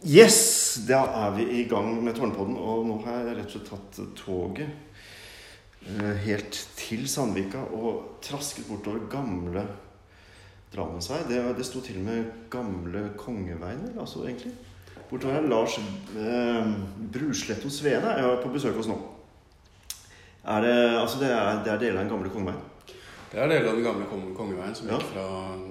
Yes, da er vi i gang med Tårnpodden, og nå har jeg rett og slett tatt toget eh, helt til Sandvika og trasket bortover gamle Drammensvei. Det, det sto til og med gamle Kongeveien, altså egentlig. Bortover her Lars eh, Brusletto Svene er på besøk hos nå. Er det, altså det, er, det er deler av den gamle Kongeveien? Det er deler av den gamle kongeveien som gikk fra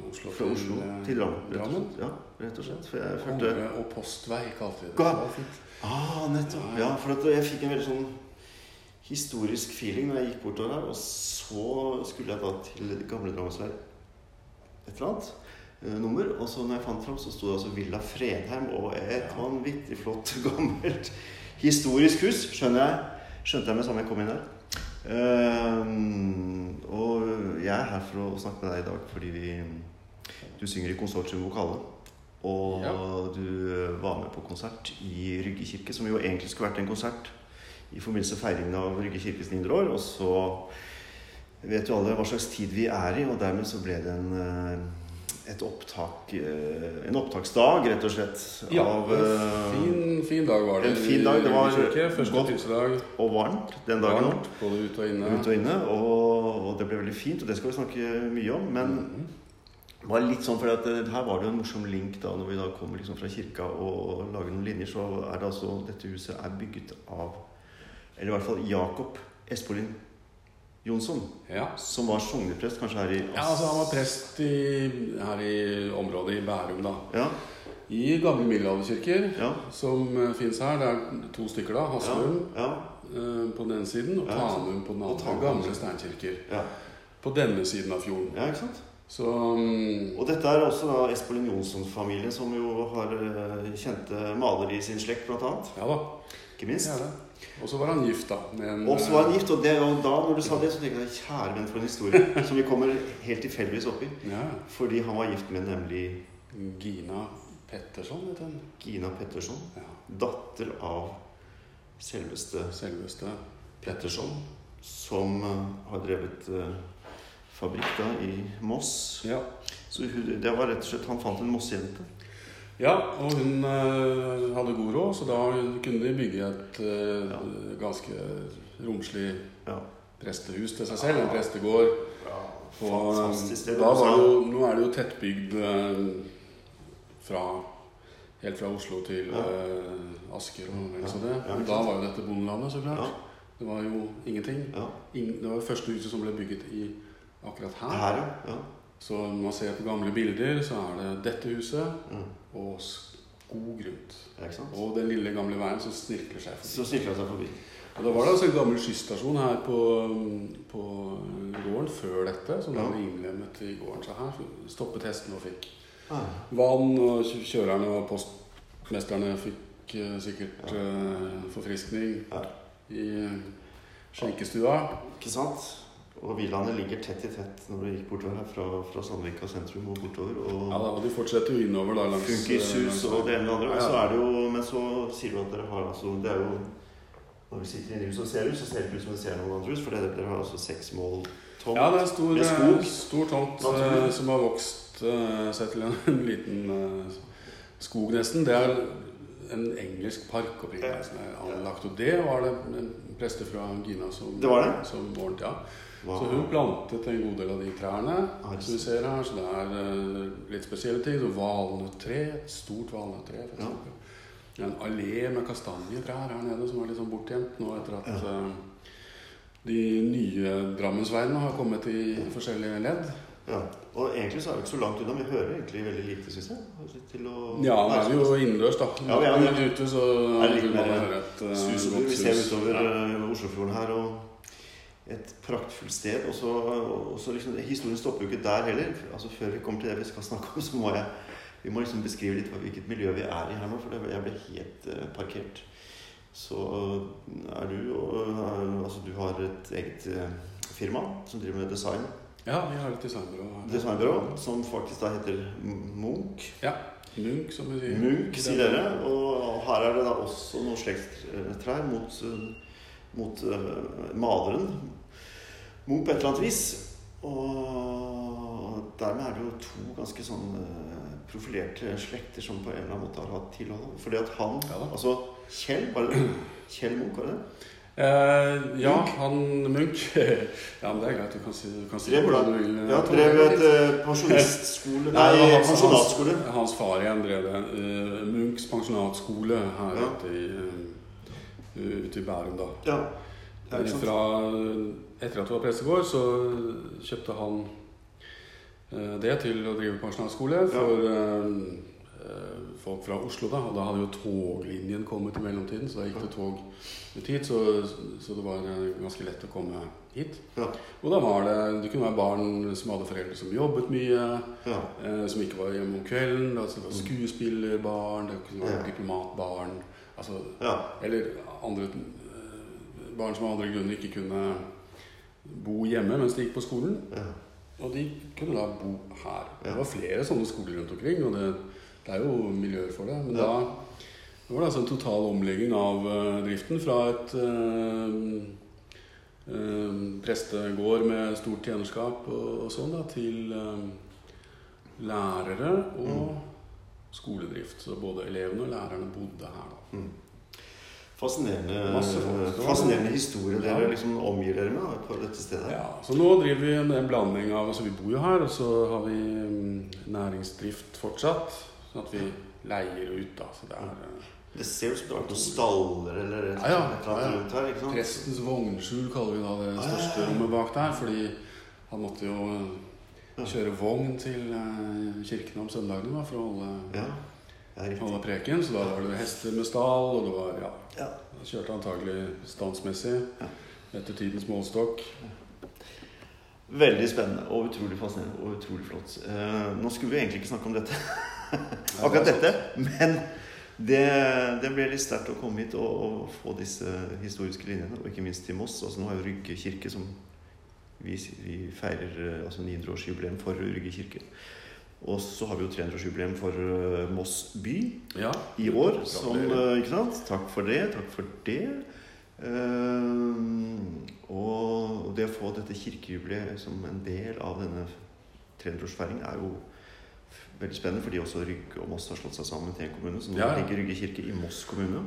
Oslo Fra Oslo til, til Drammen. Ja, rett og slett. For jeg følte Konge- og postvei kalte vi det. Det. Ah, nettopp. Ja, for at jeg fikk en veldig sånn historisk feeling når jeg gikk bortover her. Og så skulle jeg da til gamle Drammensvei et eller annet eh, nummer. Og så når jeg fant fram, så sto det altså Villa Fredheim og et vanvittig flott, gammelt historisk hus. Skjønner jeg. Skjønte jeg med samme jeg kom inn der. Ehm, og jeg er her for å snakke med deg i dag fordi vi, du synger i Konsortium Vokale. Og Ja. du var med på konsert i Rygge kirke, som jo egentlig skulle vært en konsert i forbindelse med feiringen av Rygge kirkes 900 år. Og så vet jo alle hva slags tid vi er i, og dermed så ble det en, eh, et opptak, eh, en opptaksdag, rett og slett. Ja, av, en eh, fin, fin dag var det. en fin dag, det var godt. Og varmt den dagen. Varmt, både ute og inne. Ut og inne. Og, og det ble veldig fint, og det skal vi snakke mye om. Men Mhm. det var litt sånn, for at eh, her var det jo en morsom link da når vi da kommer liksom fra kirka og lager noen linjer. Så er det altså Dette huset er bygget av Eller i hvert fall Jakob Espolin Jonsson, Ja. som var sogneprest kanskje her i ja, altså han var prest i, her i området i Bærum, da. Ja, I gamle middelalderkirker, ja, som uh, fins her. Det er to stykker, da. Haslum ja, eh, på den ene siden, og Ja, Tanum på den andre. Og Gamle steinkirker. ja, På denne siden av fjorden. ja, ikke sant? Så um... Og dette er også da Espolin Jonsson-familien, som jo har uh, kjente malere i sin slekt, blant annet. Ja da. Ikke minst. Er det. Og så var han gift, da. Og så var han gift, og, det, og da når du sa det, så tenkte jeg kjære venn for en historie som vi kommer helt tilfeldigvis oppi. Ja. Fordi han var gift med nemlig Gina Petterson, vet hun. Gina Petterson. Ja, Datter av selveste selveste. Petterson, som eh, har drevet eh, fabrikk da i Moss. Ja. Så det var rett og slett Han fant en Moss-jente. Ja, og hun uh, hadde god råd, så da kunne de bygge et uh, Ja. ganske romslig Ja. prestehus til seg selv. En prestegård. Og Fantastisk det da var det jo, nå er det jo tettbygd eh, fra Helt fra Oslo til Asker og vel så det. Og da var jo dette bondelandet, så klart. Ja. Det var jo ingenting. Det var det første huset som ble bygget i akkurat her. Her, ja. Så når man ser på gamle bilder, så er det dette huset Mm. Og skog rundt. Ikke sant? Og den lille gamle veien som snirkler seg forbi. Så snirkler seg forbi. Og da var det altså en gammel skysstasjon her på, på gården før dette, som Ja. ble innlemmet i gården. Så her stoppet hestene og fikk Ah. vann, og kjørerne og postmesterne fikk uh, sikkert uh, forfriskning Ja. i skjenkestua. Ikke sant? Og villaene ligger tett i tett når du gikk bortover her fra, fra Sandvika sentrum og bortover. Og Ja, da, og de fortsetter jo innover da langs Funkishus langs- og det ene og det andre. Ja, ja. så er det jo, men så sier du at dere har altså Det er jo Når vi sitter inne i huset og ser ut, så ser det ikke ut som vi ser noen andre hus, for dere, har altså seks mål tomt. Ja, det er stor, Med skog. eh, stor tomt Naturlig. eh, som har vokst eh, seg til en, en liten eh, skog, nesten. Det er en engelsk park opprinnelig som er anlagt. Og det var det en preste fra Gina som, Det var det? som ordnet, ja. Hva- Så hun plantet en god del av de trærne Ah, som vi ser her. Så det er eh, litt spesielle ting. Så Valnøttre, et stort valnøttre Ja. en allé med kastanjetrær her nede som er litt sånn bortgjemt nå etter at Ja. eh, de nye Drammensveiene har kommet i forskjellige ledd. Ja. Og egentlig så er vi ikke så langt unna. Vi hører egentlig veldig lite, syns jeg. Til å Ja, nå er vi jo innendørs, da. Ja, vi er ute så Er det litt mer et eh, sus. Vi ser utover Ja. Oslofjorden her, og et praktfullt sted. Og så, og så liksom, Historien stopper jo ikke der heller. Altså Før vi kommer til det vi skal snakke om, så må jeg vi må liksom beskrive litt hvilket miljø vi er i her nå, for jeg ble helt eh, parkert. Så er du og eh, Altså, du har et eget eh, firma som driver med design. Ja, vi har et designbyrå. Designbyrå som faktisk da heter Munch. Ja. Munch, som vi sier. Munch, sier dere. Og her er det da også noen slektstrær mot, mot maleren. Munch på et eller annet vis. Og dermed er det jo to ganske sånn eh, profilerte slekter som på en eller annen måte har hatt tilhold. Fordi at han Ja. Altså Kjell, var det Kjell Munch, var det det? Eh, ja, Munch? han Munch Ja, men det er greit. Du kan si, du kan si Drev, hvordan da. du vil. Ja, drev et uh, pensjonistskole Nei, Nei, hans, pensjonatskole. Hans, hans far igjen drev det. Uh, Munchs pensjonatskole her Ja. ute i, uh, ute i Bærum, da. Ja. Fra, etter at det var pressegård, så kjøpte han eh, det til å drive pensjonalskole for ja. eh, folk fra Oslo. da, Og da hadde jo toglinjen kommet i mellomtiden, så da gikk det tog ut hit. Så, så det var eh, ganske lett å komme hit. Ja. Og da var det Det kunne være barn som hadde foreldre som jobbet mye, Ja. eh, som ikke var hjemme om kvelden. Altså, det var skuespillerbarn, det kunne være diplomatbarn. Altså eller andre eh, barn som av andre grunner ikke kunne bo hjemme mens de gikk på skolen. ja. Og de kunne da bo her. Det var flere sånne skoler rundt omkring, og det, det er jo miljøer for det. Men Ja. da, det var det altså en total omlegging av uh, driften fra et uh, uh, prestegård med stort tjenerskap og, og sånn da, til lærere og skoledrift. Så både elevene og lærerne bodde her. da. Mm. Fascinerende, fascinerende historie dere Ja. liksom omgir dere med på dette stedet. Ja, så nå driver vi en blanding av altså Vi bor jo her, og så har vi mm, næringsdrift fortsatt. Sånn at vi leier ut, da. Så det er eh, Det ser ut som det har vært noen staller eller et, Ja, ja, ja, rundt her. ikke sant? Prestens vognskjul kaller vi da det største rommet bak der. Fordi han måtte jo eh, kjøre vogn til eh, kirken om søndagene for å holde, Ja, var preken. Så da var det hester med stall, og det var ja, Ja. han Kjørte antagelig standsmessig Ja. etter tidens målestokk. Veldig spennende og utrolig fascinerende og utrolig flott. Eh, nå skulle vi egentlig ikke snakke om dette, akkurat dette, men det, det ble litt sterkt å komme hit og, og få disse historiske linjene, og ikke minst til Moss. Altså, nå har jo Rygge kirke som vi, vi feirer eh, altså 900-årsjubileum for Rygge kirke. Og så har vi jo 300-årsjubileum for eh, Moss by Ja. i år. Som, eh, ikke sant? Takk for det. Takk for det. Uh, og det å få dette kirkejubileet som en del av denne 300-årsfeiringen er jo veldig spennende, fordi også Rygge og Moss har slått seg sammen til en kommune. Så nå Ja. ligger Rygge kirke i Moss kommune.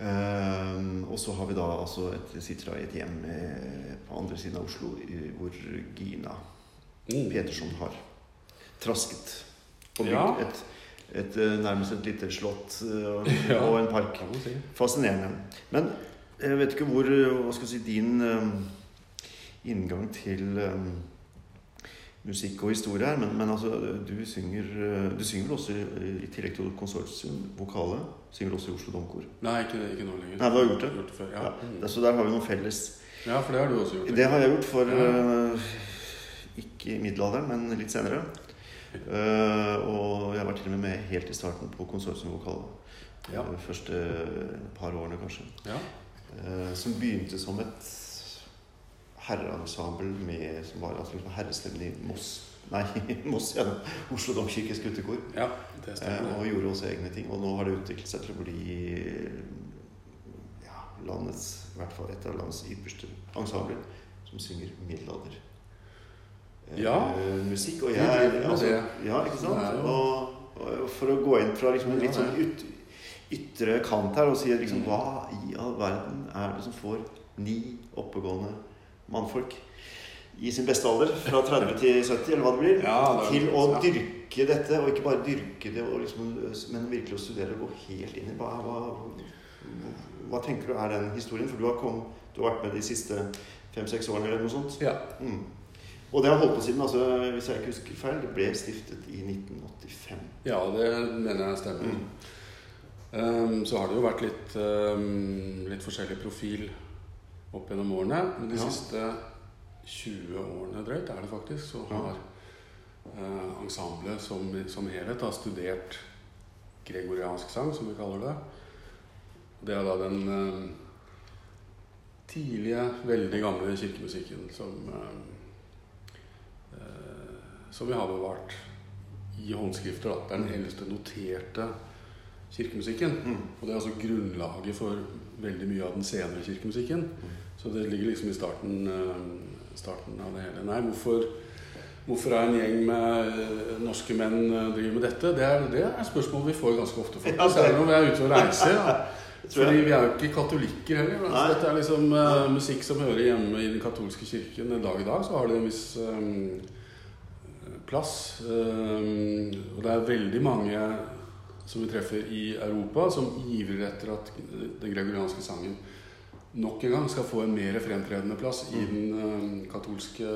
Eh, og så har vi da altså et, sitter da i et hjem på andre siden av Oslo hvor Gina Mm. Peterson har trasket og bygd et, et, eh, nærmest et lite slott eh, og, og en park. Fascinerende. Men jeg vet ikke hvor eh, Hva skal jeg si Din um, inngang til um, musikk og historie her, men, men altså, du synger Du synger vel også, i, tillegg til konsortium, vokale, synger også i Oslo Domkor? Nei, ikke, ikke nå lenger. Nei, du har gjort det? Gjort det før, ja. Ja. Så der har vi noe felles. ja, for det har du også gjort. Det har jeg gjort for Ja. uh, Ikke i middelalderen, men litt senere. Eh, og jeg var til og med med helt i starten på konsortiumvokal. Ja. De første par årene, kanskje. Ja. Eh, som begynte som et herreensemble med som var altså liksom herrestemmen i Moss. Nei, Moss, ja. Oslo Domkirkes guttekor. ja, det Eh, stemmer. og gjorde også egne ting. Og nå har det utviklet seg til å bli ja, landets, i hvert fall et av landets ypperste ensembler som synger middelalder. Eh, Ja. musikk. Og jeg altså. Ja, ikke sant? Og, og for å gå inn fra liksom en litt sånn ut, ytre kant her og si liksom, Mm. hva i all verden er det som får ni oppegående mannfolk i sin beste alder, fra 30 til 70, eller hva det blir, Ja, det til å dyrke dette, og ikke bare dyrke det, liksom, men virkelig å studere og gå helt inn i hva, hva, hva tenker du er den historien? For du har, kom, du har vært med de siste fem-seks årene eller noe sånt. Ja. Mm. Og det har holdt på siden, altså, hvis jeg ikke husker feil, det ble stiftet i 1985. ja, det mener jeg stemmer. Mm. Um, så har det jo vært litt, um, litt forskjellig profil opp gjennom årene. Men de Ja. siste 20 årene drøyt er det faktisk, så har uh, ensemblet som, som helhet har studert gregoriansk sang, som vi kaller det. Det er da den uh, tidlige, veldig gamle kirkemusikken som, uh, som vi har bevart i håndskrifter. Da. Det er den eldste noterte kirkemusikken. Mm. Og det er altså grunnlaget for veldig mye av den senere kirkemusikken. Så det ligger liksom i starten eh, starten av det hele. Nei, hvorfor, hvorfor er en gjeng med eh, norske menn eh, driver med dette? Det er, det er spørsmål vi får ganske ofte. Ja, faktisk. det- Særlig når vi er ute og reiser. Da. Fordi vi er jo ikke katolikker heller. Altså, dette er liksom uh, musikk som hører hjemme i den katolske kirken. En dag i dag så har det en viss eh, plass. Eh, og det er veldig mange som vi treffer i Europa, som ivrer etter at den gregorianske sangen nok en gang skal få en mer fremtredende plass i Mm. den eh, katolske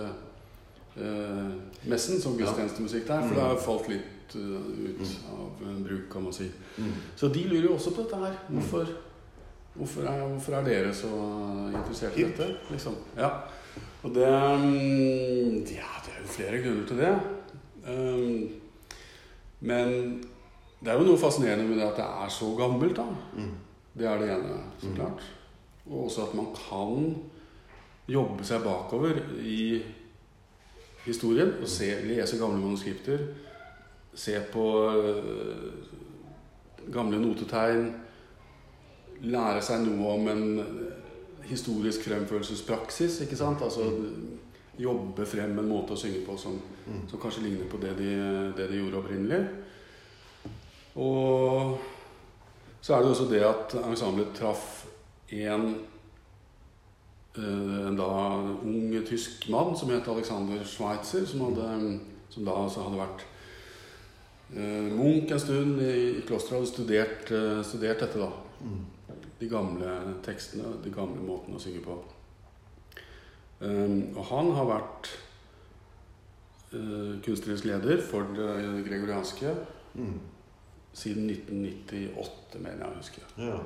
eh, messen som gudstjenestemusikk der. For Mm. det har falt litt ut av eh, bruk, kan man si. Mm. Så de lurer jo også på dette her. Hvorfor, hvorfor, er, hvorfor er dere så interessert i dette? Liksom? Ja. Og det mm, Ja, det er jo flere grunner til det. Um, men det er jo noe fascinerende med det at det er så gammelt, da. Mm. Det er det ene, så Mm. klart. Og også at man kan jobbe seg bakover i historien og se, lese gamle manuskripter. Se på øh, gamle notetegn. Lære seg noe om en historisk fremførelsespraksis. ikke sant? Altså jobbe frem en måte å synge på som, Mm. som kanskje ligner på det de, det de gjorde opprinnelig. Og så er det også det at ensemblet traff en eh, en da ung tysk mann som het Alexander Schweitzer, som, hadde, som da altså hadde vært Munch munk en stund i, i klosteret hadde studert, eh, studert dette, da. Mm. De gamle tekstene, de gamle måtene å synge på. Um, og han har vært eh, kunstnerisk leder for det gregorianske Mm. siden 1998, mener jeg å huske. Ja.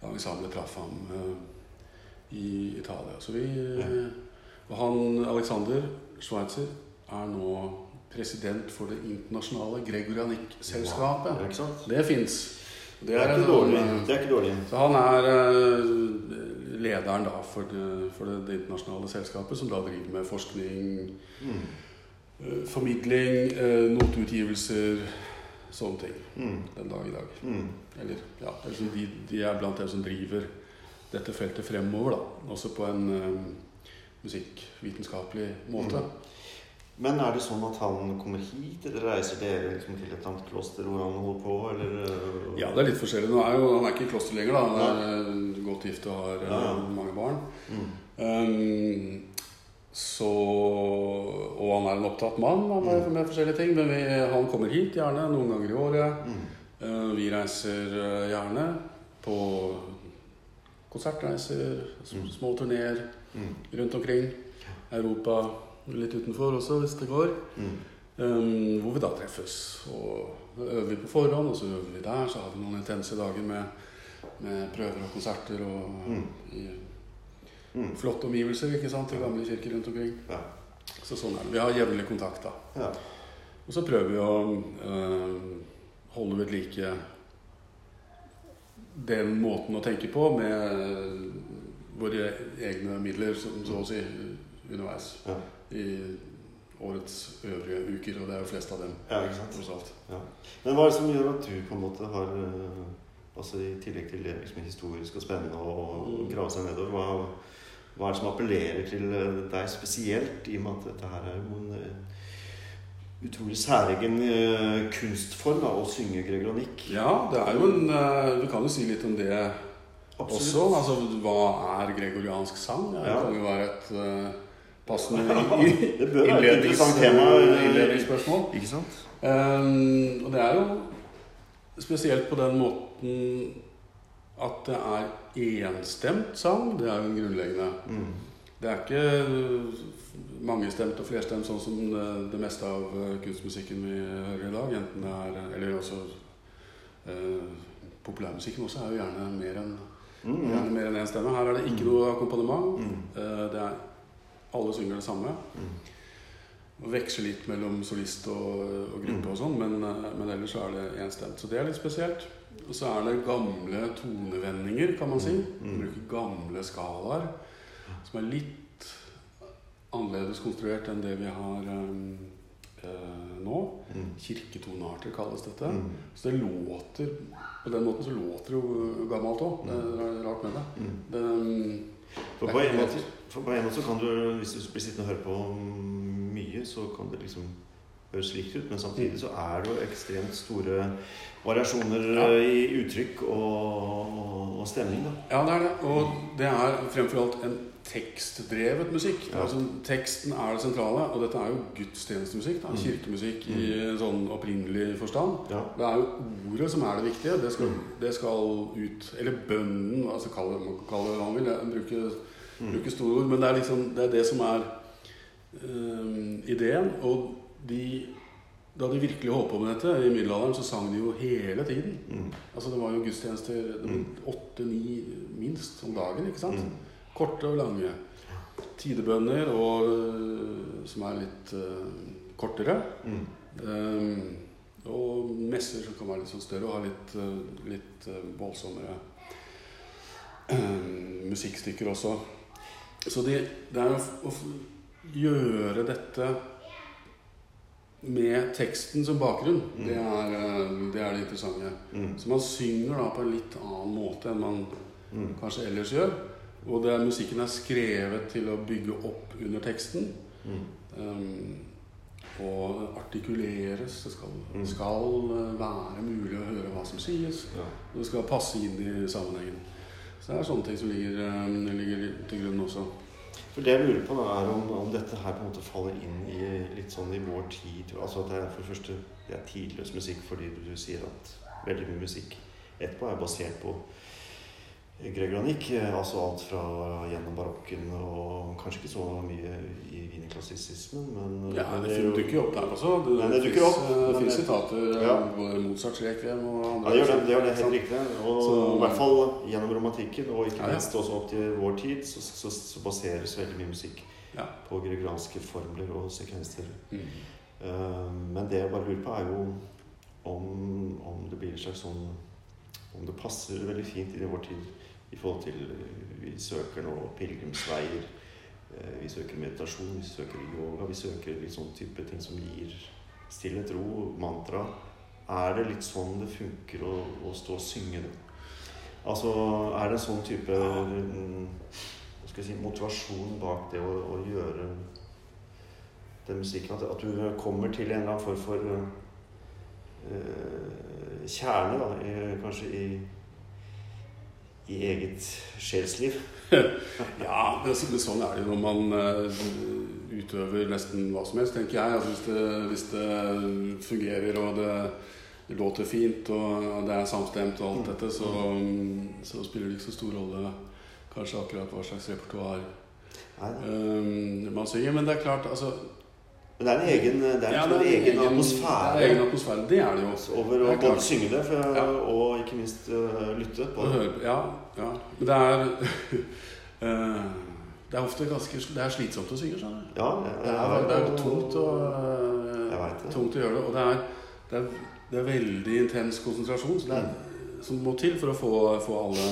Da Alexander traff ham eh, i Italia. Så vi, Ja. Og han Alexander Schweitzer er nå president for det internasjonale ikke? Det fins. Det dårlig. Det er ikke dårlig. Så han er eh, lederen da for, for det, det internasjonale selskapet, som da driver med forskning, Mm. eh, formidling, eh, noteutgivelser, sånne ting. Mm. Den dag i dag. Mm. Eller, ja, liksom de, de er blant dem som driver dette feltet fremover, da. Også på en eh, musikkvitenskapelig måte. Men er det sånn at han kommer hit, eller reiser dere liksom til et annet kloster hvor han holder på, eller øh, Ja, det er litt forskjellig. Er jo, han er ikke i kloster lenger, da. Han er ja. godt gift og har eh, Ja, mange barn. Mm. Um, så Og han er en opptatt mann han er Mm. med forskjellige ting. Men vi, han kommer hit gjerne noen ganger i året. Mm. Uh, vi reiser gjerne på konsertreiser, Mm. små turneer Mm. rundt omkring. Europa litt utenfor også, hvis det går. Mm. Um, hvor vi da treffes. Og øver vi på forhånd, og så øver vi der. Så har vi noen intense dager med, med prøver og konserter og Mm. i Mm. flotte omgivelser ikke sant, til gamle kirker rundt omkring. Ja. Så sånn er det. Vi har jevnlig kontakt, da. Ja. Og så prøver vi å øh, holde ved like den måten å tenke på med våre egne midler, så å si, underveis Ja. I årets øvrige uker. Og det er jo flest av dem, ja, ikke sant. Ja. Men hva er det som gjør at du på en måte har øh, Altså i tillegg til det liksom, historisk og spennende og Mm. grave seg nedover, hva, hva er det som appellerer til øh, deg spesielt, i og med at dette her er jo en øh, utrolig særegen kunstform da, å synge gregorianikk? Ja, det er jo en Du kan jo si litt om det også. Altså, hva er gregoriansk sang? Det Ja. kan jo være et passende innledningsspørsmål. Ikke sant? Um, og det er jo spesielt på den måten at det er enstemt sang. Det er jo grunnleggende. Mm. Det er ikke mangestemt og flerstemt sånn som det, det meste av eh, kunstmusikken vi hører i dag. Enten det er Eller også eh, Populærmusikken også er jo gjerne mer enn Mm. ja. enn én stemme. Her er det ikke noe akkompagnement. Mm. Eh, det er Alle synger det samme. Mm. Og veksler litt mellom solist og, og gruppe Mm. og sånn, men, eh, men ellers så er det enstemt. Så det er litt spesielt. Og så er det gamle tonevendinger, kan man si. Mm. Man bruker gamle skalaer som er litt annerledes konstruert enn det vi har um, eh, nå. Mm. Kirketonearter kalles dette. Mm. Så det låter På den måten så låter det jo gammelt òg. Det er rart med det. Mm. det For Det For på en måte så kan du, hvis du blir sittende og høre på mye, så kan det liksom høres likt ut. Men samtidig så er det jo ekstremt store variasjoner Ja. eh, i uttrykk og, og stemning. da. Ja, det er det. Og det er fremfor alt en tekstdrevet musikk. Ja. Altså, teksten er det sentrale, og dette er jo gudstjenestemusikk. Da. Mm. Kirkemusikk i en sånn opprinnelig forstand. Ja. Det er jo ordet som er det viktige. Det skal, det skal ut Eller bønnen, altså kall det, hva man vil. Jeg Mm. bruker store ord. Men det er liksom det, er det som er øhm, ideen. Og de, da de virkelig holdt på med dette i middelalderen, så sang de jo hele tiden. Mm. Altså Det var jo gudstjenester åtte-ni minst om dagen. ikke sant? Mm. Korte og lange. Tidebønner og, øh, som er litt uh, kortere. Mm. Um, og messer som kan være litt sånn større og ha litt, uh, litt uh, voldsommere øh, musikkstykker også. Så det, det er å, å gjøre dette med teksten som bakgrunn, Mm. det, er, øh, det er det interessante. Mm. Så man synger da på en litt annen måte enn man Mm. kanskje ellers gjør. Og det er, musikken er skrevet til å bygge opp under teksten. Um, og artikuleres. Det skal, Mm. skal uh, være mulig å høre hva som sies. Ja. Og det skal passe inn i sammenhengen. Så det er sånne ting som ligger, um, ligger til grunn også. For det jeg lurer på, da, er om, om dette her på en måte faller inn i litt sånn i vår tid. Altså at det er for det første det er tidløs musikk fordi du sier at veldig mye musikk etterpå er basert på gregoranikk. eh, Altså alt fra gjennom barokken og kanskje ikke så mye i wienerklassisismen, men Ja, det er dukker opp der også. Det, Men det dukker opp, Det finnes sitater. Ja. uh, Både Mozarts rekviem og Ja, det gjør det. det, gjør det helt riktig. Og Så- i hvert fall gjennom romantikken, og ikke Ja, ja. minst også opp til vår tid, så, så, så baseres veldig mye musikk Ja. på gregoranske formler og sekvenser. Mm. Eh, Men det jeg bare lurer på, er jo om, om det blir en slags sånn Om det passer veldig fint i vår tid i forhold til eh, Vi søker nå pilegrimsveier. eh, Vi søker meditasjon, vi søker yoga. Vi søker litt sånn type ting som gir stillhet, ro, mantra. Er det litt sånn det funker å, å stå og synge det? Altså, er det en sånn type mm, hva skal jeg si, motivasjon bak det å, å gjøre den musikken? At, at du kommer til en eller annen form for uh, kjerne, da, i, kanskje i, i eget sjelsliv? Ja, det, men sånn er det når man uh, utøver nesten hva som helst, tenker jeg. Altså, hvis, det, hvis det fungerer og det, det låter fint og det er samstemt og alt dette, så, så spiller det ikke så stor rolle kanskje akkurat hva slags repertoar um, man synger. Men det er klart, altså Men det er en egen, det er ja, liksom en egen, atmosfære Det er egen atmosfære. Det er det jo. over å er både synge det for, Ja. og ikke minst uh, lytte på det. Ja, ja. Men det er eh, Det er ofte ganske Det er slitsomt å synge, skjønner du. Ja, Det er, det er tungt å, Jeg det. tungt å gjøre det. Og det er, det er, det er veldig intens konsentrasjon så det er, som må til for å få, få alle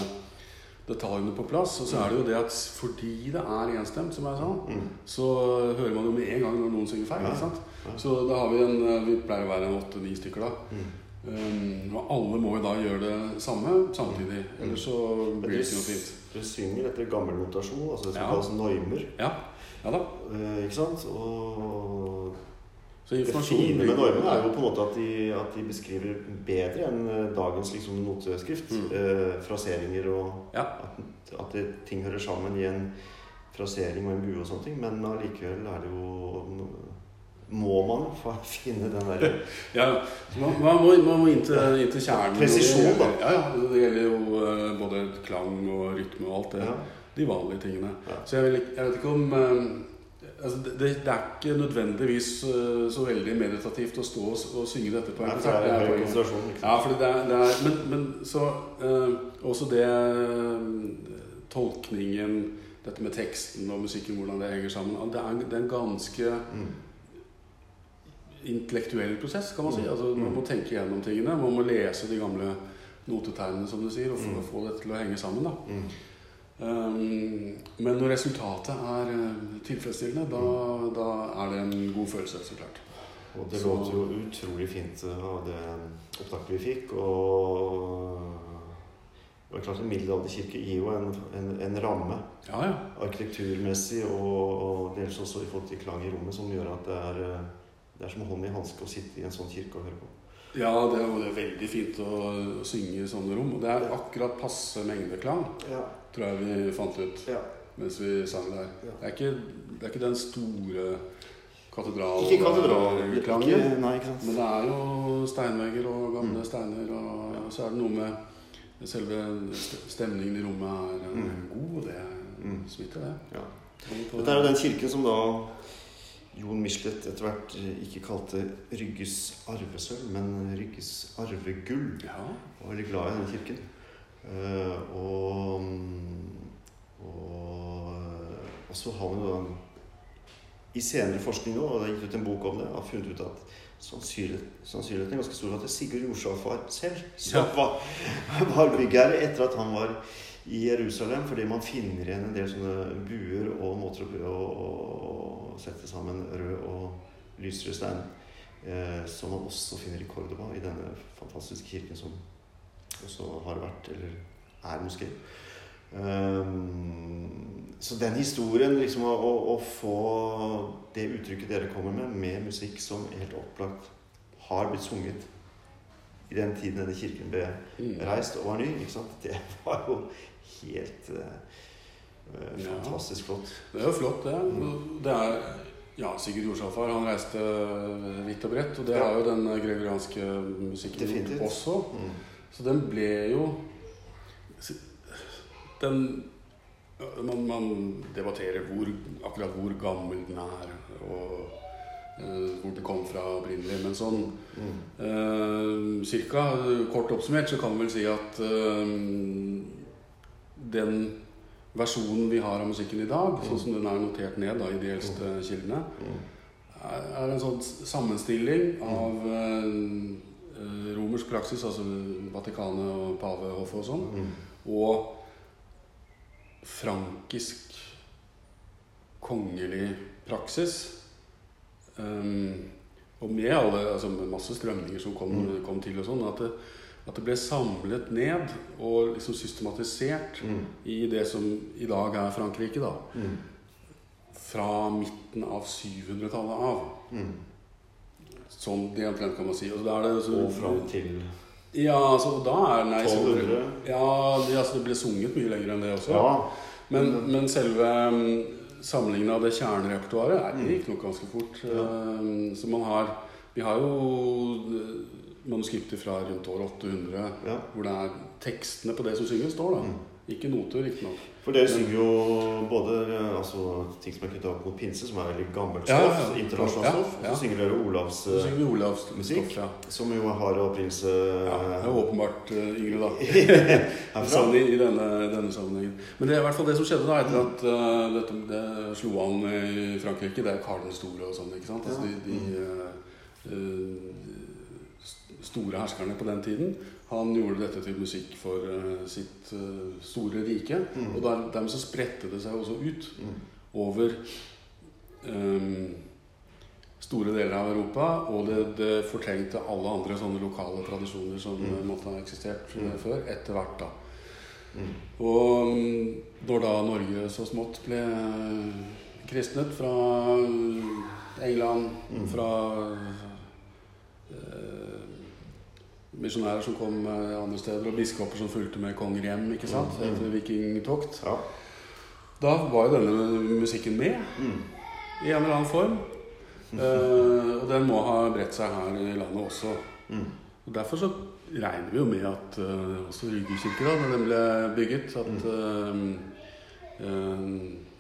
detaljene på plass. Og så er det jo det at fordi det er enstemt, som jeg sa, Mm. så hører man jo med en gang når noen synger feil. Ikke sant? Så da har vi en Vi pleier å være en åtte-ni stykker, da. Mm. Um, og alle må jo da gjøre det samme samtidig. Ellers så blir det ikke noe fint. Du synger etter gammel notasjon, altså det som Ja. kalles noimer. Ja, ja da. Uh, ikke sant? Og Så fine med normene er jo på en måte at de, at de beskriver bedre enn eh, dagens liksom, noteskrift. Mm. Eh, fraseringer og Ja. at, at det, ting hører sammen i en frasering og en bue og sånne ting. Men allikevel er det jo Må man jo å finne den derre Ja, man, man, må, man må inn til, inn til kjernen. Presisjon, da. Ja, ja. Det gjelder jo eh, både klang og rytme og alt det. ja. De vanlige tingene. Så jeg, vil, jeg vet ikke om eh, altså det, det er ikke nødvendigvis eh, så veldig meditativt å stå og, og synge dette på en for konsert. det er en konsentrasjon. Ja, for det er, det er Men, men så eh, Også det eh, Tolkningen, dette med teksten og musikken, hvordan det henger sammen. Det er, det er en ganske Mm. intellektuell prosess, kan man si. Mm. Altså, man Mm. må tenke gjennom tingene. Man må lese de gamle notetegnene, som du sier, og få, Mm. få det til å henge sammen. da. Mm. Um, men når resultatet er eh, tilfredsstillende, da, da er det en god følelse, så klart. Og det låter jo utrolig fint av det opptaket vi fikk. Og, det er klart En middelalderkirke gir jo en, en, en ramme Ja, ja. arkitekturmessig og, og dels også i forhold til klang i rommet som gjør at det er, eh, det er som hånd i hanske å sitte i en sånn kirke og høre på. Ja, det er, det er veldig fint å synge i sånne rom. Og det er akkurat passe mengde klang. Ja, tror jeg vi fant ut ja. mens vi sang der. Ja. Det, er ikke, det er ikke den store Ikke katedralklangen. Ikke, nei. Men det er jo steinvegger og gamle Mm. steiner, og så er det noe med selve stemningen i rommet er Mm. god, og det Mm. smitter, det. Ja. Dette er jo den kirken som da Jon Michelet etter hvert eh, ikke kalte Rygges arvesølv, men Rygges arvegull. Ja. var veldig glad i den kirken. Eh, og, og, og så har vi da i senere forskning nå, og det er gitt ut en bok om det, har funnet ut at sannsynlig- sannsynligheten er ganske stor for at det er Sigurd Jorsalfar selv som var, var byggherre etter at han var i Jerusalem, fordi man finner igjen en del sånne buer og måter å, å, å sette sammen rød og lysrød stein, eh, som man også finner i Cordoba, i denne fantastiske kirken som også har vært, eller er moské. Um, så den historien, liksom å, å, å få det uttrykket dere kommer med, med musikk som helt opplagt har blitt sunget i den tiden denne kirken ble Mm. reist og var ny, ikke sant? det var jo helt uh, fantastisk flott. Det er jo flott, det. Mm. Det er ja, Sigurd Jorsalfar han reiste vidt og bredt, og det Ja. har jo den gregorianske musikken Definitivt. også. Mm. Så den ble jo Den man, man debatterer hvor, akkurat hvor gammel den er, og uh, hvor det kom fra opprinnelig. Men sånn Mm. uh, cirka kort oppsummert så kan man vel si at uh, den versjonen vi har av musikken i dag, sånn som den er notert ned da, i de eldste kildene, Mm. er, er en sånn sammenstilling av romersk praksis, altså Vatikanet og pavehoffet og sånn, Mm. og frankisk kongelig praksis. Um, og med alle, altså med masse strømninger som kom, Mm. kom til og sånn, at det, at det ble samlet ned og liksom systematisert Mm. i det som i dag er Frankrike, da. Mm. Fra midten av 700-tallet av. Mm. Sånn det omtrent kan man si. Og, da er det, så, Og fram til Ja, altså da er nei, så- 1200. Ja, det, altså, det ble sunget mye lenger enn det også. Ja. Men, men selve um, samlingen av det kjernerepertoaret er- Mm. det gikk nok ganske fort. Ja. Um, så man har Vi har jo eh, manuskripter fra rundt år 800 ja. hvor det er tekstene på det som synges, står. da Mm. Ikke noter, riktignok. For dere synger jo både eh, altså, ting som er knyttet opp mot pinse, som er veldig gammelt stoff, ja, ja. internasjonalt Ja, stoff. Og så synger dere Olavs, Så eh, synger vi Olavs musikk. som jo har opprinnelse ja. Det er åpenbart uh, yngre, da. Sånn i, i denne, denne sammenhengen. Men det er i hvert fall det som skjedde da etter at uh, dette det slo an i Frankrike. Det er Karl den store og sånn. ikke sant? Altså de, de uh, store herskerne på den tiden. Han gjorde dette til musikk for uh, sitt uh, store rike. Mm. Og der, dermed så spredte det seg også ut Mm. over um, store deler av Europa. Og det, det fortrengte alle andre sånne lokale tradisjoner som Mm. uh, måtte ha eksistert uh, Mm. før. Etter hvert, da. Mm. Og da når da Norge så smått ble kristnet fra England, Mm. fra eh, misjonærer som kom eh, andre steder, og biskoper som fulgte med konger hjem ikke sant? Mm. etter vikingtokt, Ja. da var jo denne musikken med Mm. i en eller annen form. Uh, og den må ha bredt seg her i landet også. Mm. Og Derfor så regner vi jo med at uh, også Rygge kirke, da den ble bygget at uh,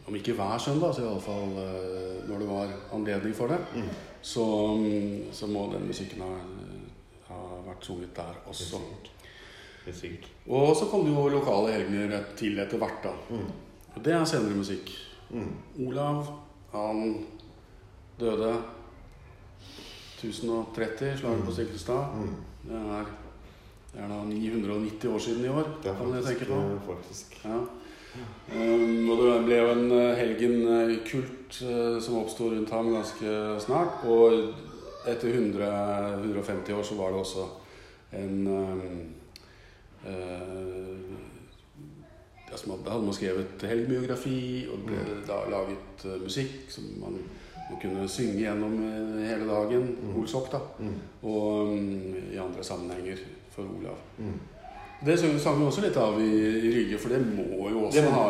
Om ikke hver søndag, så iallfall uh, når det var anledning for det, Mm. så, um, så må den musikken ha, ha så ut der også. Helt sikkert. Og så kom det jo lokale helgener til etter hvert, da. Mm. Og det er senere musikk. Mm. Olav, han døde 1030, slaget på Stiklestad. Mm. Det er, det er da 990 år siden i år, Det er kan jeg tenke på. eh, faktisk. Ja. Um, og det ble jo en eh, helgenkult uh, som oppsto rundt ham ganske snart. Og etter 100, 150 år så var det også en um, eh, altså man, hadde man skrevet helgebiografi, og det ble da laget uh, musikk som man, man kunne synge gjennom eh, hele dagen. Mm. Olsok, da. Mm. Og um, i andre sammenhenger for Olav. Mm. Det sang vi også litt av i, i Rygge, for det må jo også Det ha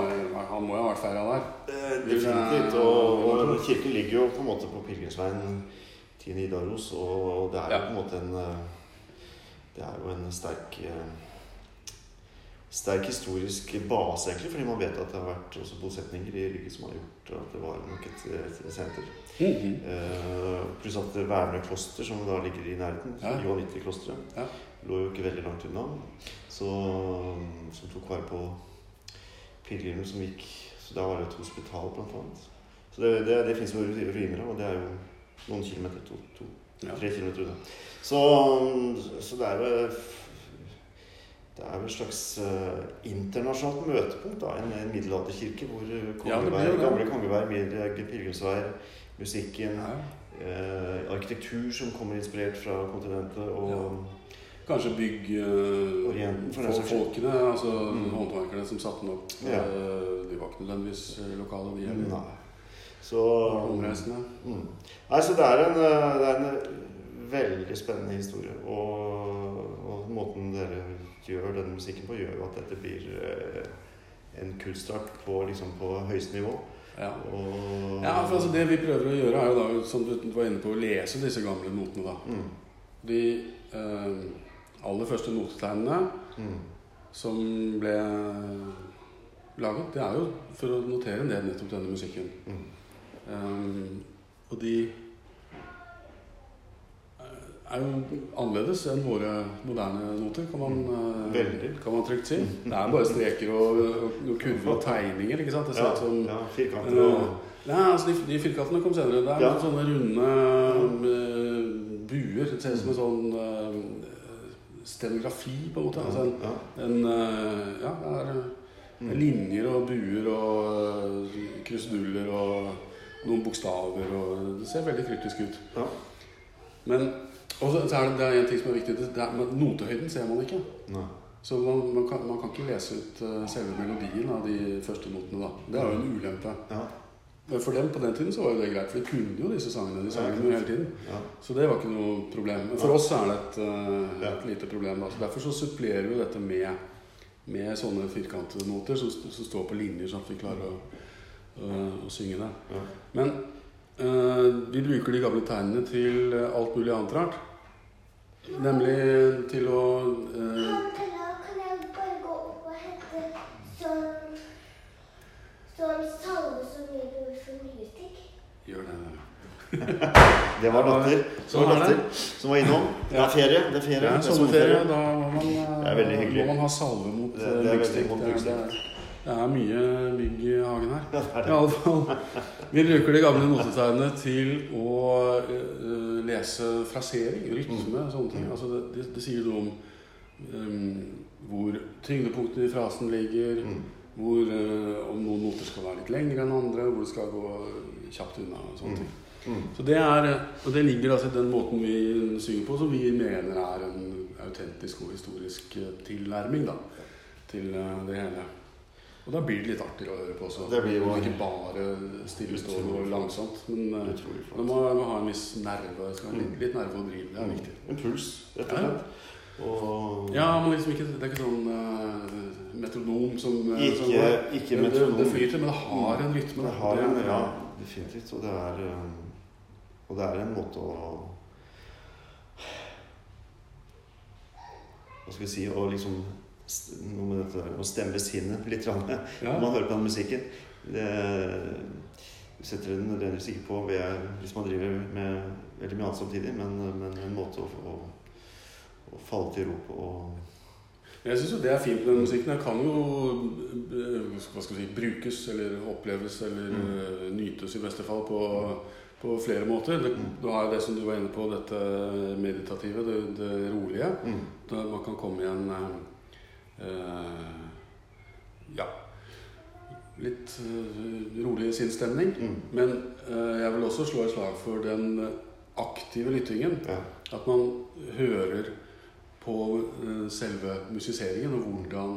Han må jo ha vært feira der. Eh, Definitivt. Og, og kirken ligger jo på en måte på pilegrimsveien til Nidaros, og det er jo Ja. på en måte en eh, Det er jo en sterk eh, Sterk historisk base, egentlig, fordi man vet at det har vært også bosetninger i Rygge som har gjort at det var nok et, et senter. Mm -hmm. uh, pluss at Værnø kloster, som da ligger i nærheten, Ja. Johanniterklosteret, Ja. lå jo ikke veldig langt unna. Så, som tok vare på pilegrimene som gikk Så da var det et hospital, blant annet. Så det, det, det fins jo ruiner av, og det er jo noen kilometer. To, to, Ja. tre kilometer unna. Så, så det er jo det er jo et slags uh, internasjonalt møtepunkt, da, en, en middelalderkirke hvor eh, Ja, gamle middelalder, pilegrimsveier, musikken, Ja. uh, arkitektur som kommer inspirert fra kontinentet, og Ja. Kanskje bygg uh, Orienten, for for folkene, altså Mm. håndverkerne som satte den opp. Ja. eh, de var ikke nødvendigvis eh, lokale, de heller. Så mm. Nei, så det er en, eh, det er en veldig spennende historie. Og, og måten dere gjør denne musikken på, gjør jo at dette blir eh, en kunstart på, liksom, på høyeste nivå. Ja. Og, ja, for altså det vi prøver å gjøre, er jo da, som du var inne på, å lese disse gamle notene. da. mm. De eh, aller første notetegnene Mm. som ble laget, det er jo for å notere ned nettopp denne musikken. Mm. Um, og de eh, er jo annerledes enn våre moderne noter, kan man, eh, kan man trygt si. Det er bare streker og, og, kurver og tegninger. ikke sant? Det ser ut som ja, firkanter og Nei, altså de, de firkantene kom senere. Det er Ja. sånne runde eh, buer. Det ser ut som en sånn stenografi, på en måte. Altså en, ja. en Ja, det er Mm. linjer og buer og kruseduller og noen bokstaver og Det ser veldig kryptisk ut. Ja. Men og så så er det, det er en ting som er viktig. Det er, notehøyden ser man ikke. Nei. Så man, man, kan, man kan ikke lese ut eh, selve melodien av de første notene. da. Det er jo en ulempe. Ja. Men for dem på den tiden så var jo det greit, for de kunne jo disse sangene. De sang Ja, hele tiden. Ja. Så det var ikke noe problem. Men for oss er det et, uh, et lite problem. Da. Så derfor så supplerer vi dette med, med sånne firkantede noter som, som står på linjer, sånn at vi klarer å, å, å synge det. Ja. Men uh, vi bruker de gamle tegnene til eh, alt mulig annet rart. Nemlig til å uh, Kan jeg, kan jeg bare gå opp og hente sånn sånn salve som gir for nystikk? Gjøre det. Det var datter. Sånn var er datter som var innom. Det er ferie. Det er ferie. Er er sommerferie. Da må man, eh, Det er veldig hyggelig. må man ha salve mot Det- eh, det er Det, er- det, er- mye bygg i hagen her. Er I alle fall. Vi bruker de gamle notetegnene til å eh, lese frasering, rytme og sånne ting. Mm. Altså det, det, det sier noe om um, hvor tyngdepunktet i frasen ligger, Mm. hvor uh, om noen noter skal være litt lengre enn andre, hvor det skal gå kjapt unna og sånne Mm. ting. Mm. Så det er, og det ligger altså i den måten vi synger på, som vi mener er en autentisk og historisk eh, tilnærming da, til eh, det hele. Og da blir det litt artigere å høre på også. Det blir jo- Ikke bare stillestående og langsomt, men eh, det flott. må, må ha en viss nerve. Skal litt, litt nerve å drive. Det er viktig. En puls, rett og slett. Og Ja, men liksom ikke, det er ikke sånn uh, metronom som, eh, som ikke, ikke metronom. det flyter, men det har en rytme. Det har en, ja, definitivt. Og det er eh, Og det er en måte å Hva skal vi si Å liksom Noe med dette å stemme sinnet litt rann, Ja. når man hører på den musikken. Det setter en nødvendigvis ikke på ved, hvis man driver med veldig mye annet samtidig, men, men en måte å, å, å falle til ro på. Jeg syns jo det er fint med den musikken. Den kan jo eh, hva skal si, brukes eller oppleves eller Mm. eh, nytes i beste fall på, på flere måter. Det, Mm. du har det som du var inne på, dette meditative, det, det rolige. mm, Da man kan komme i en eh, ja litt eh, rolig sinnsstemning. mm, Men eh, jeg vil også slå et slag for den aktive lyttingen. ja. At man hører på eh, selve musiseringen og hvordan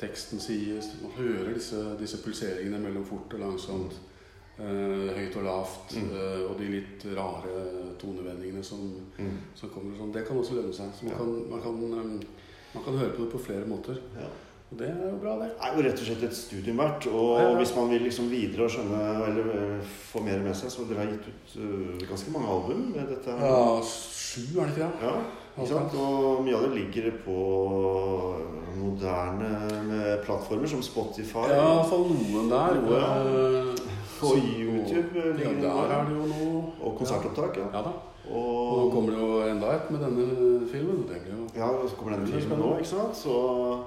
teksten sies. Man hører disse, disse pulseringene mellom fort og langsomt. eh, høyt og lavt. Mm. eh, og de litt rare tonevendingene som, Mm. som kommer. Sånn. Det kan også lønne seg. Så man, Ja. kan, man, kan, eh, man kan høre på det på flere måter. Ja. Og det er jo bra, det. Det er jo rett og slett et studium verdt. Og Ja, ja. hvis man vil liksom videre og skjønne eller eh, få mer med seg, så dere har gitt ut uh, ganske mange album med dette. Ja, sju, er det ikke det? Ja, ikke sant? Og mye av det ligger på moderne plattformer som Spotify. Ja, iallfall noen der. Ja. Eh, På YouTube Ja, der er det jo noe. Og konsertopptak, ja. Ja da. Og nå kommer det jo enda et med denne filmen. Det blir jo ja, så kommer denne filmen nå, ikke sant? Så,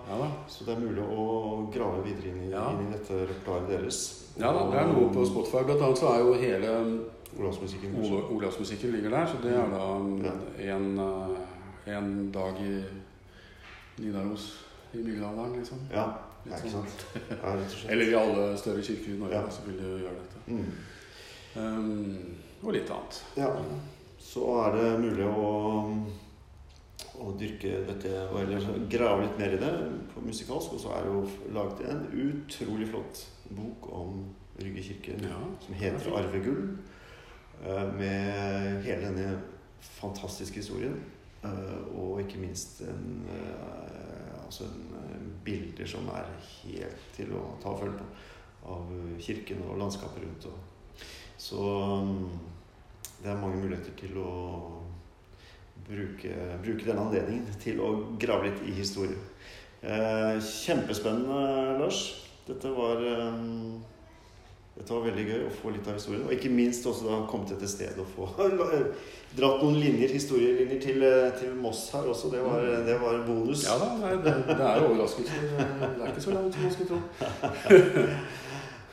Ja så det er mulig å grave videre inn i, Ja. inn i dette repertoaret deres. Ja da, det er noe på Spotify. Blant annet så er jo hele Olavsmusikken. Olavs. Ligger der. Så det er da en, eh, en dag i Nidaros i Mygdalen, liksom. Ja, ja, ikke sånn. sant. Ja, og. Eller i alle større kirker i Norge, Ja. så vil de gjøre dette. Mm. Um, og litt annet. Ja. Så er det mulig å, å dyrke dette, eller grave litt mer i det på musikalsk. Og så er det jo laget en utrolig flott bok om Rygge kirke Ja, som heter 'Arvegull'. eh, Med hele denne fantastiske historien. eh, Og ikke minst en, eh, altså en bilder som er helt til å ta og følge på. Av kirken og landskapet rundt. Og. Så mm, det er mange muligheter til å bruke, bruke denne anledningen til å grave litt i historie. Eh, kjempespennende, Lars. Dette var eh, dette var veldig gøy å få litt av historien. Og ikke minst også da komme til et sted og få dratt noen linjer, historielinjer til, eh, til Moss her også. Det var, det var bonus. Ja da, nei, det, det er overraskelser. Det er ikke så langt som man skulle tro.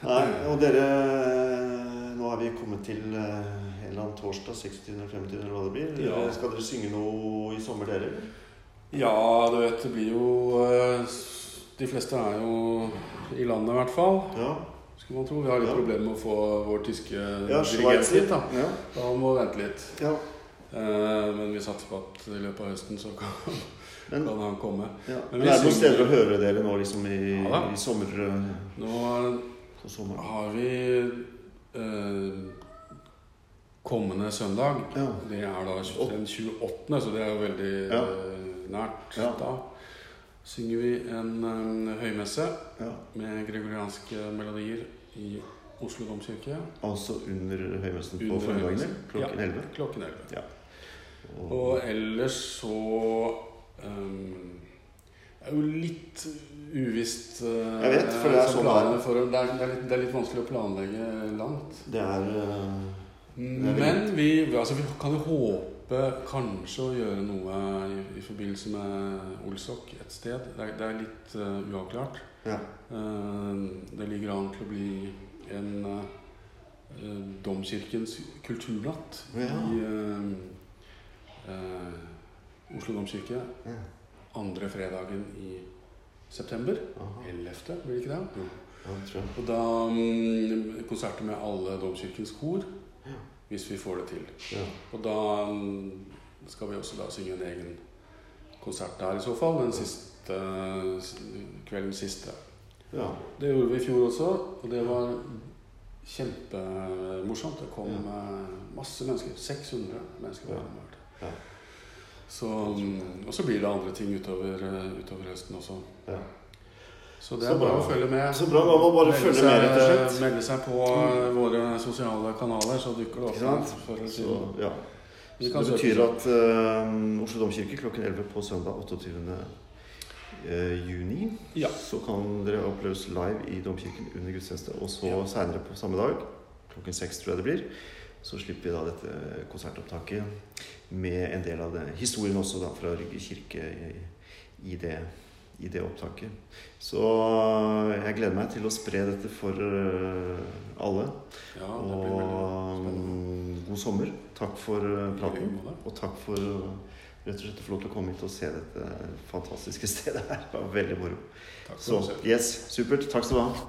Nei, og dere Nå er vi kommet til eh, en eller annen torsdag, 26. eller 25. eller hva det blir. Ja. Skal dere synge noe i sommer, dere? Ja, du vet, det blir jo eh, De fleste er jo i landet, i hvert fall. Ja. Skulle man tro. Vi har litt Ja. problemer med å få vår tyske ja dirigent hit. da. Ja. Da må vi vente litt. ja. Eh, men vi satser på at i løpet av høsten så kan, Men, kan han komme. ja. Men Men er det noen steder å høre dere nå liksom i, i sommer? eh, Nå har vi eh, kommende søndag. Ja. Det er da den 28., så det er jo veldig Ja. eh, nært. Ja. Da synger vi en en høymesse ja. med gregorianske melodier i Oslo domkirke Altså under høymessen på formiddagen klokken Ja. 11? klokken 11. Og, Og ellers så um, er jo litt uvisst uh, Jeg vet, for det er sånn det er. for, det, er, det, er litt, det er litt vanskelig å planlegge langt. det er eh, Men vi, altså, vi kan jo håpe kanskje å gjøre noe i, i forbindelse med Olsok et sted. Det er, det er litt uh, uavklart. Ja. Uh, det ligger an til å bli en uh, Domkirkens kulturnatt Ja. i Oslo domkirke. Ja. Andre fredagen i september. Aha. 11., blir det ikke det? Ja, det tror jeg. Og da um, konserter med alle domkirkens kor. Hvis vi får det til. Ja. Og da mm, skal vi også da synge en egen konsert der i så fall. Den siste kvelden siste. ja. Det gjorde vi i fjor også, og det var kjempemorsomt. Det kom Ja. eh, masse mennesker. 600 mennesker. Ja. Så, mm, og så blir det andre ting utover, eh, utover høsten også. Så det Så er bare bra. å følge med. Så bra. Man må bare Melde følge seg- med. Melde seg på mm. våre sosiale kanaler, så dukker det opp. Før eller Så, siden. ja. Så det betyr at uh, Oslo domkirke klokken 11 på søndag 28. eh, juni Ja. så kan dere oppleves live i domkirken under gudstjeneste. Og så Ja. seinere på samme dag, klokken seks tror jeg det blir, så slipper vi da dette konsertopptaket med en del av det, historien også da fra Rygge kirke i, i, det, i det opptaket. Så eh, jeg gleder meg til å spre dette for eh, alle. Ja, det blir Og mm, god sommer. Takk for eh, praten. Og takk for rett og slett å få lov til å komme hit og se dette fantastiske stedet her. Det var veldig moro. Takk for Så yes, supert. Takk skal du ha.